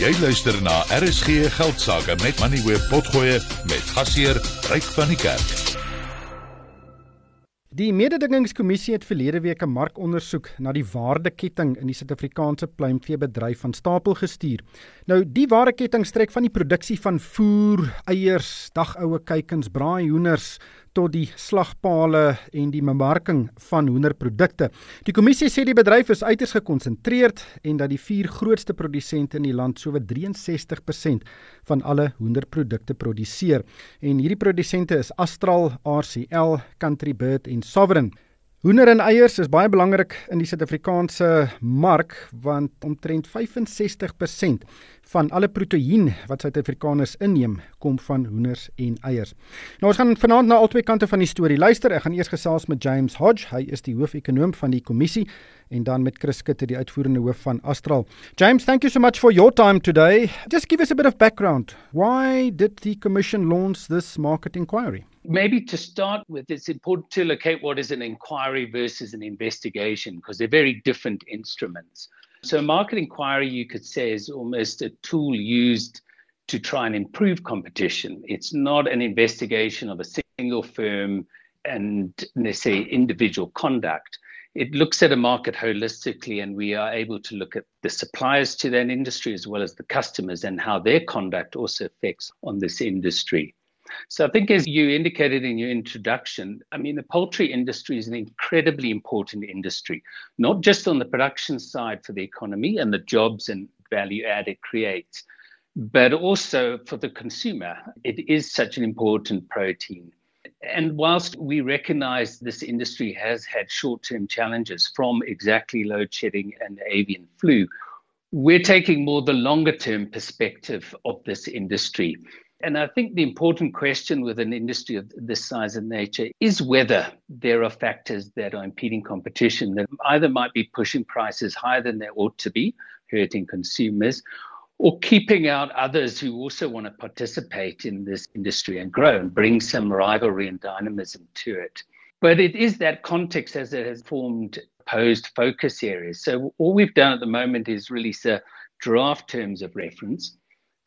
Jy luister na RSG Geldsaake met Money Web Potgoe met gasheer Ryk van die Kerk. Die mededingingskommissie het verlede week 'n markondersoek na die waardeketting in die Suid-Afrikaanse pluimveebedryf van stapel gestuur. Nou, die waardeketting strek van die produksie van voer, eiers, dagoue kuikens, braai hoenders tot die slagpale en die bemarking van hoenderprodukte. Die kommissie sê die bedryf is uiters gekonsentreerd en dat die vier grootste produsente in die land sowat 63% van alle hoenderprodukte produseer. En hierdie produsente is Astral, RCL, Country Bird en Sovereign. Hoender en eiers is baie belangrik in die Suid-Afrikaanse mark want omtrent 65% van alle proteïen wat Suid-Afrikaners inneem, kom van hoenders en eiers. Nou ons gaan vanaand na albei kante van die storie luister. Ek gaan eers gesels met James Hodge, hy is die hoofekonoom van die kommissie en dan met Chris Skutte, die uitvoerende hoof van Astral. James, thank you so much for your time today. Just give us a bit of background. Why did the commission launch this market inquiry? Maybe to start with, it's important to locate what is an inquiry versus an investigation because they're very different instruments. So, a market inquiry, you could say, is almost a tool used to try and improve competition. It's not an investigation of a single firm and let's say, individual conduct. It looks at a market holistically, and we are able to look at the suppliers to that industry as well as the customers and how their conduct also affects on this industry. So I think, as you indicated in your introduction, I mean, the poultry industry is an incredibly important industry, not just on the production side for the economy and the jobs and value add it creates, but also for the consumer. It is such an important protein. And whilst we recognize this industry has had short term challenges from exactly load shedding and avian flu, we're taking more the longer term perspective of this industry. And I think the important question with an industry of this size and nature is whether there are factors that are impeding competition that either might be pushing prices higher than they ought to be, hurting consumers, or keeping out others who also want to participate in this industry and grow and bring some rivalry and dynamism to it. But it is that context as it has formed posed focus areas. So all we've done at the moment is release a draft terms of reference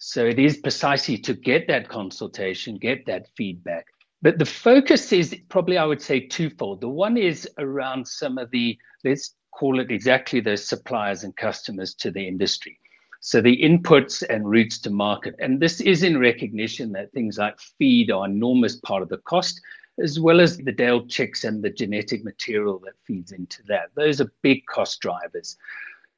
so it is precisely to get that consultation, get that feedback. But the focus is probably, I would say, twofold. The one is around some of the, let's call it exactly those suppliers and customers to the industry. So the inputs and routes to market. And this is in recognition that things like feed are enormous part of the cost, as well as the day-old chicks and the genetic material that feeds into that. Those are big cost drivers.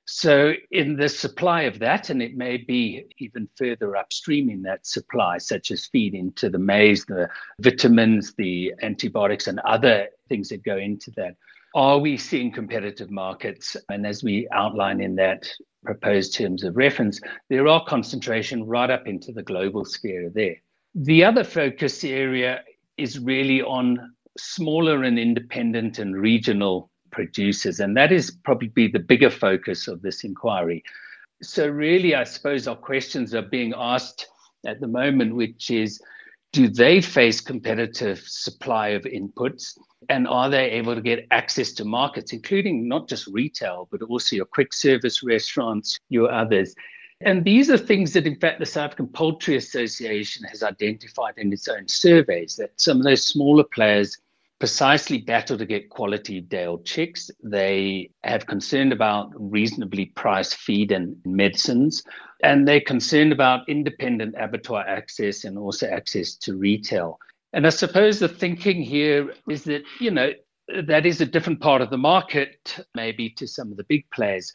So, in the supply of that, and it may be even further upstream in that supply, such as feed into the maize, the vitamins, the antibiotics, and other things that go into that, are we seeing competitive markets? And as we outline in that proposed terms of reference, there are concentration right up into the global sphere there. The other focus area is really on smaller and independent and regional producers. And that is probably the bigger focus of this inquiry. So, really, I suppose our questions are being asked at the moment, which is do they face competitive supply of inputs? And are they able to get access to markets, including not just retail, but also your quick service restaurants, your others? And these are things that, in fact, the South African Poultry Association has identified in its own surveys that some of those smaller players precisely battle to get quality day-old chicks. They have concern about reasonably priced feed and medicines, and they're concerned about independent abattoir access and also access to retail. And I suppose the thinking here is that, you know, that is a different part of the market, maybe to some of the big players,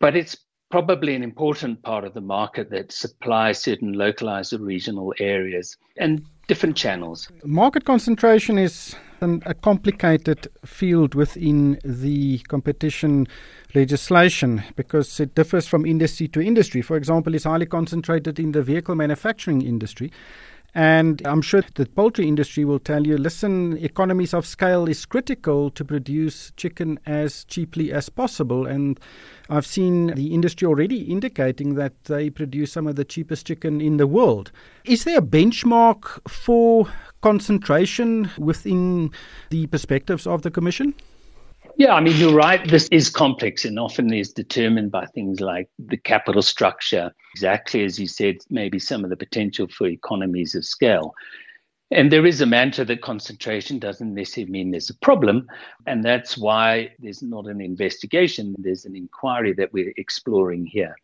but it's probably an important part of the market that supplies certain localized or regional areas and different channels. Market concentration is an, a complicated field within the competition legislation because it differs from industry to industry. For example, it's highly concentrated in the vehicle manufacturing industry. And I'm sure the poultry industry will tell you listen, economies of scale is critical to produce chicken as cheaply as possible. And I've seen the industry already indicating that they produce some of the cheapest chicken in the world. Is there a benchmark for concentration within the perspectives of the Commission? Yeah, I mean, you're right. This is complex and often is determined by things like the capital structure, exactly as you said, maybe some of the potential for economies of scale. And there is a mantra that concentration doesn't necessarily mean there's a problem. And that's why there's not an investigation, there's an inquiry that we're exploring here.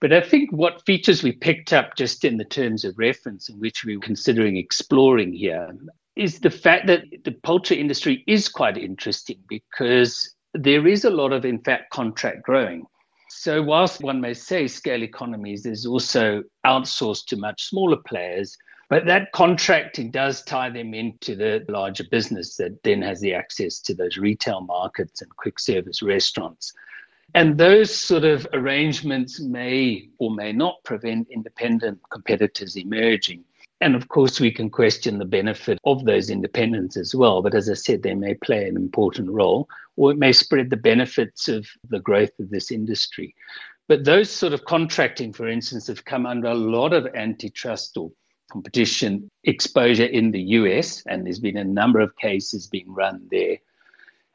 But I think what features we picked up just in the terms of reference in which we were considering exploring here is the fact that the poultry industry is quite interesting because there is a lot of, in fact, contract growing. So, whilst one may say scale economies is also outsourced to much smaller players, but that contracting does tie them into the larger business that then has the access to those retail markets and quick service restaurants. And those sort of arrangements may or may not prevent independent competitors emerging. And of course, we can question the benefit of those independents as well. But as I said, they may play an important role, or it may spread the benefits of the growth of this industry. But those sort of contracting, for instance, have come under a lot of antitrust or competition exposure in the US, and there's been a number of cases being run there.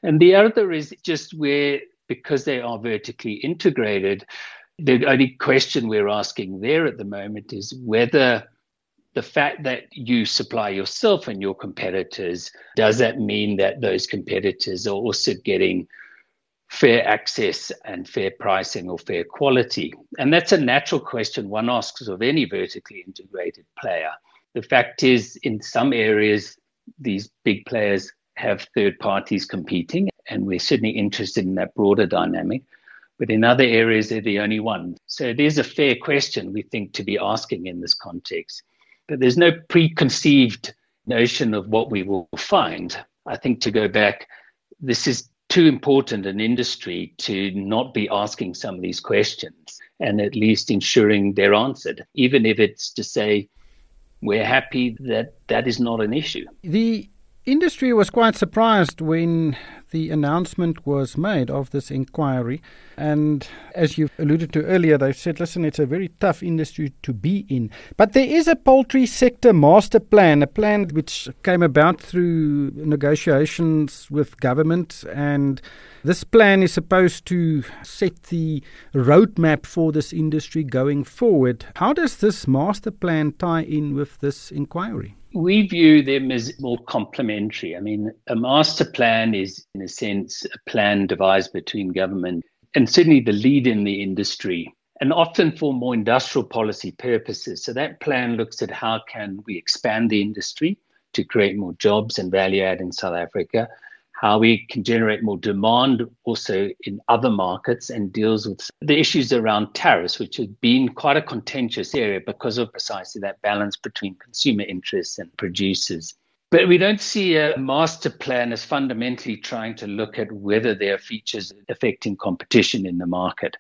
And the other is just where, because they are vertically integrated, the only question we're asking there at the moment is whether the fact that you supply yourself and your competitors, does that mean that those competitors are also getting fair access and fair pricing or fair quality? And that's a natural question one asks of any vertically integrated player. The fact is, in some areas, these big players have third parties competing, and we're certainly interested in that broader dynamic. But in other areas, they're the only one. So it is a fair question, we think, to be asking in this context. But there's no preconceived notion of what we will find. I think to go back, this is too important an industry to not be asking some of these questions and at least ensuring they're answered, even if it's to say, we're happy that that is not an issue. The industry was quite surprised when the announcement was made of this inquiry. And as you alluded to earlier, they said, listen, it's a very tough industry to be in. But there is a poultry sector master plan, a plan which came about through negotiations with government. And this plan is supposed to set the roadmap for this industry going forward. How does this master plan tie in with this inquiry? we view them as more complementary. I mean, a master plan is, in a sense, a plan devised between government and certainly the lead in the industry, and often for more industrial policy purposes. So that plan looks at how can we expand the industry to create more jobs and value add in South Africa how we can generate more demand also in other markets and deals with the issues around tariffs, which have been quite a contentious area because of precisely that balance between consumer interests and producers. But we don't see a master plan as fundamentally trying to look at whether there are features affecting competition in the market.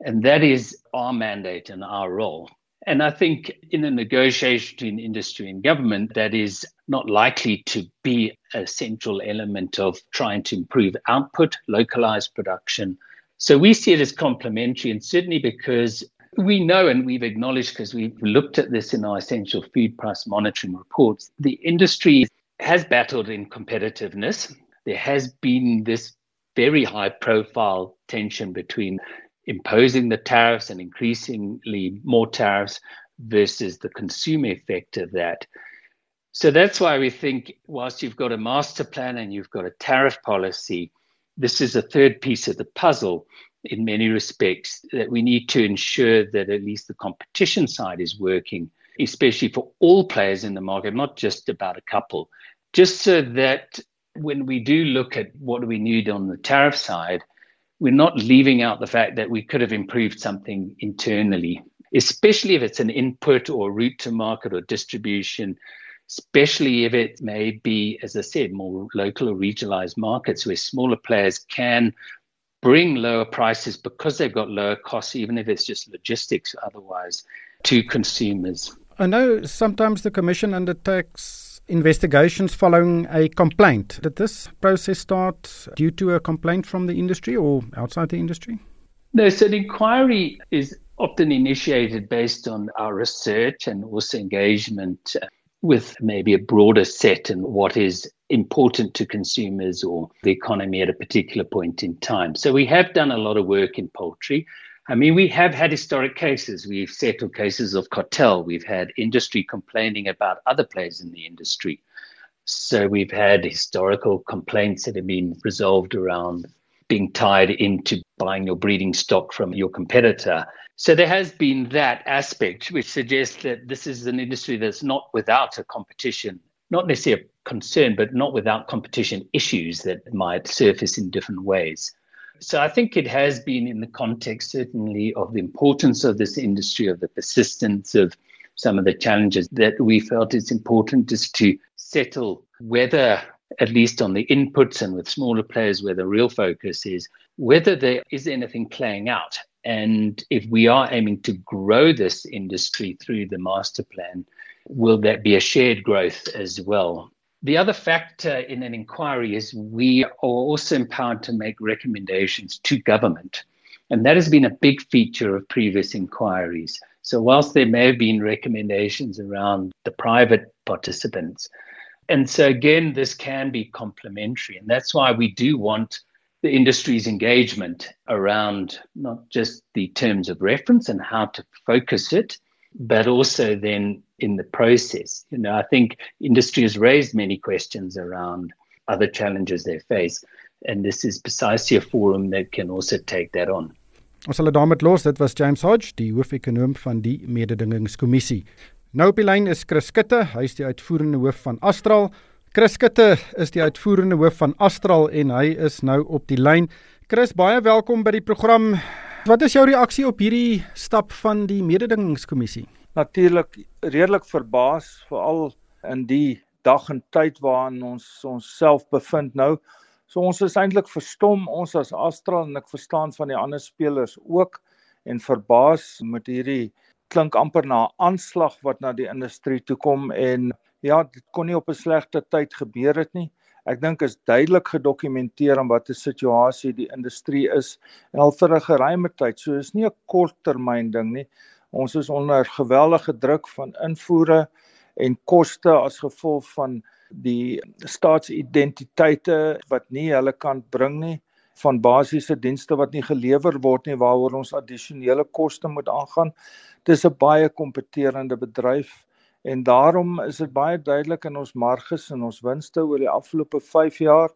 And that is our mandate and our role. And I think in a negotiation between industry and government, that is not likely to be a central element of trying to improve output, localize production. So we see it as complementary, and certainly because we know and we've acknowledged because we've looked at this in our essential food price monitoring reports, the industry has battled in competitiveness. There has been this very high profile tension between imposing the tariffs and increasingly more tariffs versus the consumer effect of that. So that's why we think, whilst you've got a master plan and you've got a tariff policy, this is a third piece of the puzzle in many respects that we need to ensure that at least the competition side is working, especially for all players in the market, not just about a couple, just so that when we do look at what we need on the tariff side, we're not leaving out the fact that we could have improved something internally, especially if it's an input or route to market or distribution, especially if it may be, as I said, more local or regionalized markets where smaller players can bring lower prices because they've got lower costs, even if it's just logistics otherwise, to consumers. I know sometimes the Commission undertakes investigations following a complaint. Did this process start due to a complaint from the industry or outside the industry? No, so the inquiry is often initiated based on our research and also engagement with maybe a broader set and what is important to consumers or the economy at a particular point in time. So we have done a lot of work in poultry. I mean, we have had historic cases. We've settled cases of cartel. We've had industry complaining about other players in the industry. So we've had historical complaints that have been resolved around being tied into buying your breeding stock from your competitor. So there has been that aspect, which suggests that this is an industry that's not without a competition, not necessarily a concern, but not without competition issues that might surface in different ways. So I think it has been in the context, certainly, of the importance of this industry, of the persistence of some of the challenges that we felt it's important just to settle whether, at least on the inputs and with smaller players, where the real focus is, whether there is anything playing out. And if we are aiming to grow this industry through the master plan, will that be a shared growth as well? The other factor in an inquiry is we are also empowered to make recommendations to government. And that has been a big feature of previous inquiries. So, whilst there may have been recommendations around the private participants, and so again, this can be complementary. And that's why we do want the industry's engagement around not just the terms of reference and how to focus it, but also then in the process. You know, I think industry has raised many questions around other challenges they face, and this is precisely a forum that can also take that on. Ons sal daarmee los. Dit was James Hodge, die hoofekonoom van die mededingingskommissie. Nou op die lyn is Chris Skutte, hy is die uitvoerende hoof van Astral. Chris Skutte is die uitvoerende hoof van Astral en hy is nou op die lyn. Chris, baie welkom by die program. Wat is jou reaksie op hierdie stap van die mededingingskommissie? Natuurlik redelik verbaas veral in die dag en tyd waarin ons ons self bevind nou. So ons is eintlik verstom ons as Astral en ek verstaan van die ander spelers ook en verbaas met hierdie klink amper na aanslag wat na die industrie toe kom en ja, dit kon nie op 'n slegte tyd gebeur het nie. Ek dink is duidelik gedokumenteer om wat 'n situasie die industrie is en al vir 'n geruime tyd. So is nie 'n korttermyn ding nie. Ons is onder geweldige druk van invoere en koste as gevolg van die staatsidentiteite wat nie hulle kan bring nie van basiese dienste wat nie gelewer word nie waaroor ons addisionele koste moet aangaan. Dis 'n baie kompeterende bedryf en daarom is dit baie duidelik in ons marges en ons winste oor die afgelope 5 jaar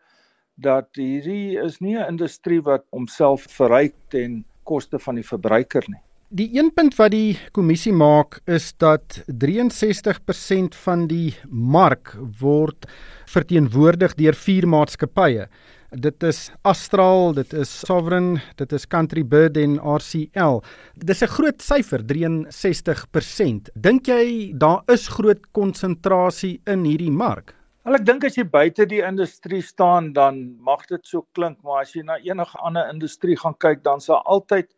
dat hierdie is nie 'n industrie wat homself verryk ten koste van die verbruiker nie. Die een punt wat die kommissie maak is dat 63% van die mark word verteenwoordig deur vier maatskappye. Dit is Astral, dit is Sovereign, dit is Country Bird en RCL. Dis 'n groot syfer, 63%. Dink jy daar is groot konsentrasie in hierdie mark? Wel ek dink as jy buite die industrie staan dan mag dit so klink, maar as jy na enige ander industrie gaan kyk, dan sal altyd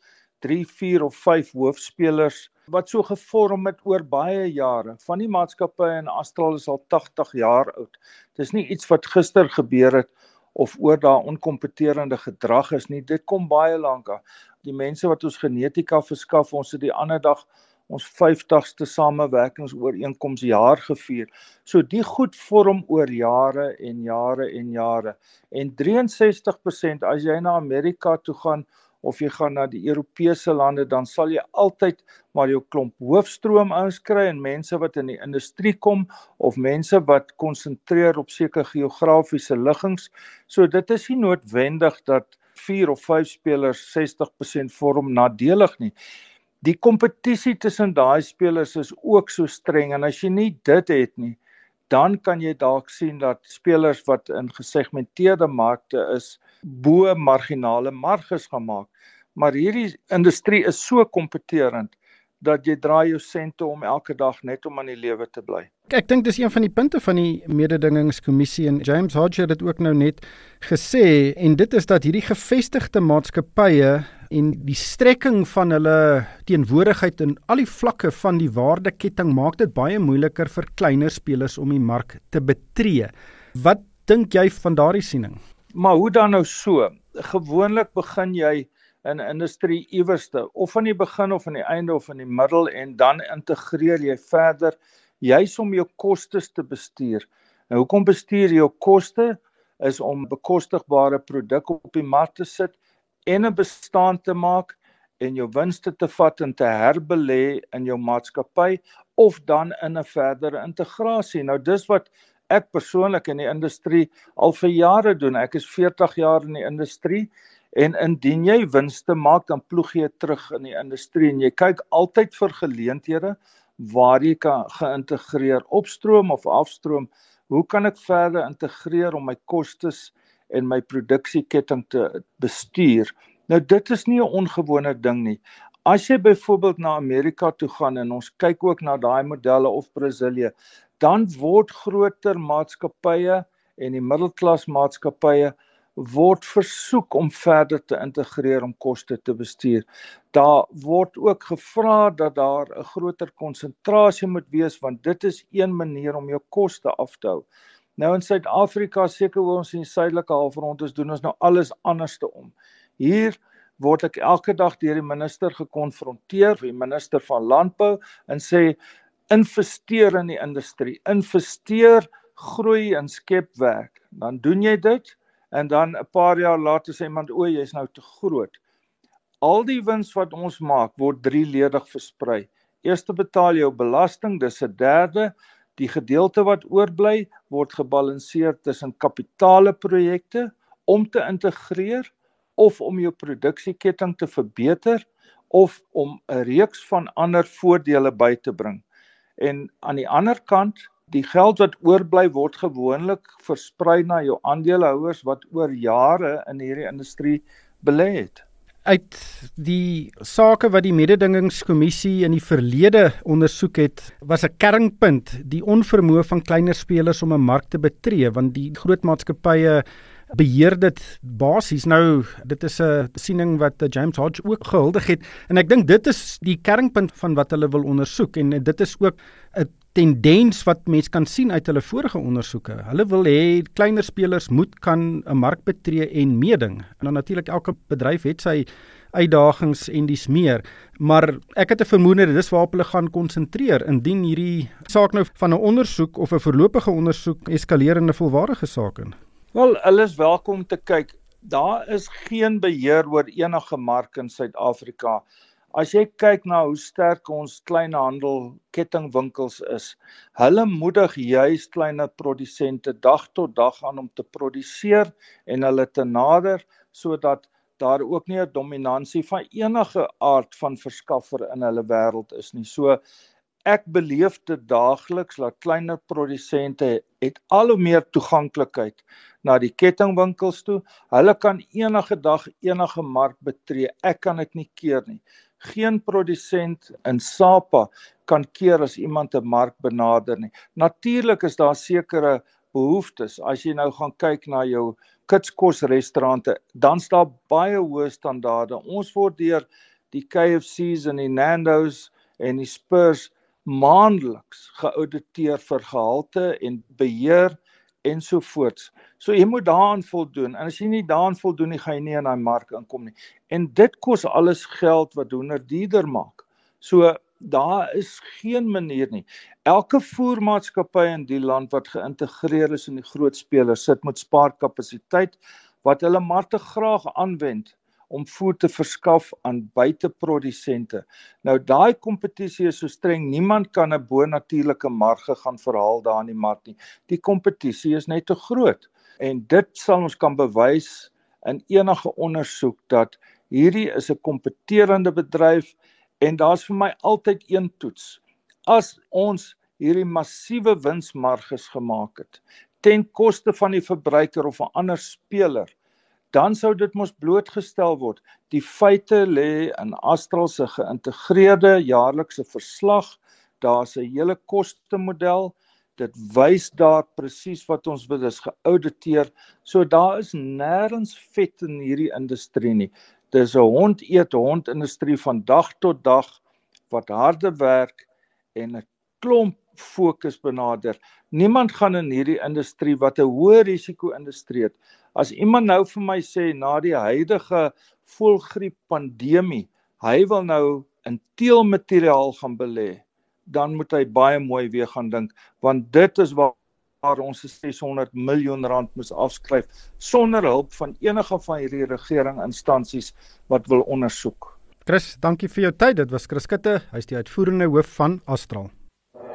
3, 4 of 5 hoofspelers wat so gevorm het oor baie jare. Van die maatskappye in Astral is al 80 jaar oud. Dis nie iets wat gister gebeur het of oor daai onkompeterende gedrag is nie. Dit kom baie lank af. Die mense wat ons genetika verskaf, ons het die ander dag ons 50ste samewerkingsooreenkoms jaar gevier. So die goed vorm oor jare en jare en jare. En 63% as jy na Amerika toe gaan of jy gaan na die Europese lande dan sal jy altyd maar jou klomp hoofstroom ouens kry en mense wat in die industrie kom of mense wat konsentreer op sekere geografiese liggings. So dit is nie noodwendig dat 4 of 5 spelers 60% vorm nadelig nie. Die kompetisie tussen daai spelers is ook so streng en as jy nie dit het nie, dan kan jy dalk sien dat spelers wat in gesegmenteerde markte is, bo marginale marges gaan maak. Maar hierdie industrie is so kompeterend dat jy draai jou sente om elke dag net om aan die lewe te bly. Ek dink dis een van die punte van die mededingingskommissie en James Hodge het dit ook nou net gesê en dit is dat hierdie gevestigde maatskappye en die strekking van hulle teenwoordigheid in al die vlakke van die waardeketting maak dit baie moeiliker vir kleiner spelers om die mark te betree. Wat dink jy van daardie siening? Maar hoe dan nou so? Gewoonlik begin jy in industrie iewerste of aan die begin of aan die einde of in die middel en dan integreer jy verder juis om jou kostes te bestuur Nou hoekom bestuur jy jou koste is om bekostigbare produkte op die mark te sit en 'n bestaan te maak en jou winste te vat en te herbelê in jou maatskappy of dan in 'n verdere integrasie. Nou dis wat ek persoonlik in die industrie al vir jare doen. Ek is 40 jaar in die industrie en indien jy winste maak dan ploeg jy terug in die industrie en jy kyk altyd vir geleenthede waar jy kan geïntegreer opstroom of afstroom. Hoe kan ek verder integreer om my kostes en my produksieketting te bestuur? Nou dit is nie 'n ongewone ding nie. As jy byvoorbeeld na Amerika toe gaan en ons kyk ook na daai modelle of Brasilië, dan word groter maatskappye en die middelklas maatskappye word versoek om verder te integreer om koste te bestuur. Daar word ook gevra dat daar 'n groter konsentrasie moet wees want dit is een manier om jou koste af te hou. Nou in Suid-Afrika, seker waar ons in die suidelike halfrond is, doen ons nou alles anderste om. Hier word ek elke dag deur die minister gekonfronteer, die minister van landbou en sê investeer in die industrie, investeer, groei en skep werk. Dan doen jy dit en dan 'n paar jaar later sê iemand o, jy's nou te groot. Al die wins wat ons maak word drieledig versprei. Eerste betaal jou belasting, dis 'n derde. Die gedeelte wat oorbly word gebalanseer tussen kapitale projekte om te integreer of om jou produksieketting te verbeter of om 'n reeks van ander voordele by te bring. En aan die ander kant die geld wat oorbly word gewoonlik versprei na jou aandeelhouers wat oor jare in hierdie industrie belê het. Uit die sake wat die mededingingskommissie in die verlede ondersoek het, was 'n kernpunt die onvermoë van kleiner spelers om 'n mark te betree want die groot maatskappye beheer dit basies nou dit is 'n siening wat James Hodge ook gehuldig het en ek dink dit is die kernpunt van wat hulle wil ondersoek en dit is ook 'n tendens wat mens kan sien uit hulle vorige ondersoeke. Hulle wil hê kleiner spelers moet kan 'n mark betree en meeding. En dan natuurlik elke bedryf het sy uitdagings en dis meer, maar ek het 'n vermoede dis waarop hulle gaan konsentreer indien hierdie saak nou van 'n ondersoek of 'n voorlopige ondersoek eskaleer in 'n volwaardige saak in. Wel, hulle is welkom te kyk. Daar is geen beheer oor enige mark in Suid-Afrika As jy kyk na hoe sterk ons kleinhandel kettingwinkels is, hulle moedig juis kleiner produsente dag tot dag aan om te produseer en hulle te nader sodat daar ook nie 'n dominansie van enige aard van verskaffer in hulle wêreld is nie. So ek beleef dit daagliks dat kleiner produsente het al hoe meer toeganklikheid na die kettingwinkels toe. Hulle kan enige dag enige mark betree. Ek kan dit nie keer nie geen produsent in SAPA kan keer as iemand 'n mark benader nie. Natuurlik is daar sekere behoeftes. As jy nou gaan kyk na jou kitskosrestaurante, dan staan baie hoë standaarde. Ons word deur die KFC's en die Nando's en die Spurs maandeliks geauditeer vir gehalte en beheer ensovoorts. So jy moet daaraan voldoen. En as jy nie daaraan voldoen nie, gaan jy nie in daai mark inkom nie. En dit kos alles geld wat hoender duurder maak. So daar is geen manier nie. Elke voermaatskappy in die land wat geïntegreer is in die groot spelers sit met spaarkapasiteit wat hulle maar te graag aanwend om voer te verskaf aan buiteprodusente. Nou daai kompetisie is so streng, niemand kan 'n bo-natuurlike marge gaan verhaal daar in die mark nie. Die kompetisie is net te groot en dit sal ons kan bewys in enige ondersoek dat hierdie is 'n kompeterende bedryf en daar's vir my altyd een toets. As ons hierdie massiewe winsmarges gemaak het ten koste van die verbruiker of 'n ander speler dan sou dit mos blootgestel word. Die feite lê in Astral se geïntegreerde jaarlikse verslag. Daar's 'n hele koste model. Dit wys daar presies wat ons wil is geauditeer. So daar is nêrens vet in hierdie industrie nie. Dis 'n hond eet hond industrie van dag tot dag wat harde werk en 'n klomp fokus benader. Niemand gaan in hierdie industrie wat 'n hoë risiko industrie het As iemand nou vir my sê na die huidige voelgriep pandemie, hy wil nou in teelmateriaal gaan belê, dan moet hy baie mooi weer gaan dink want dit is waar jaar ons 600 miljoen rand moes afskryf sonder hulp van enige van hierdie regering instansies wat wil ondersoek. Chris, dankie vir jou tyd. Dit was Chris Skutte, hy's die uitvoerende hoof van Astral.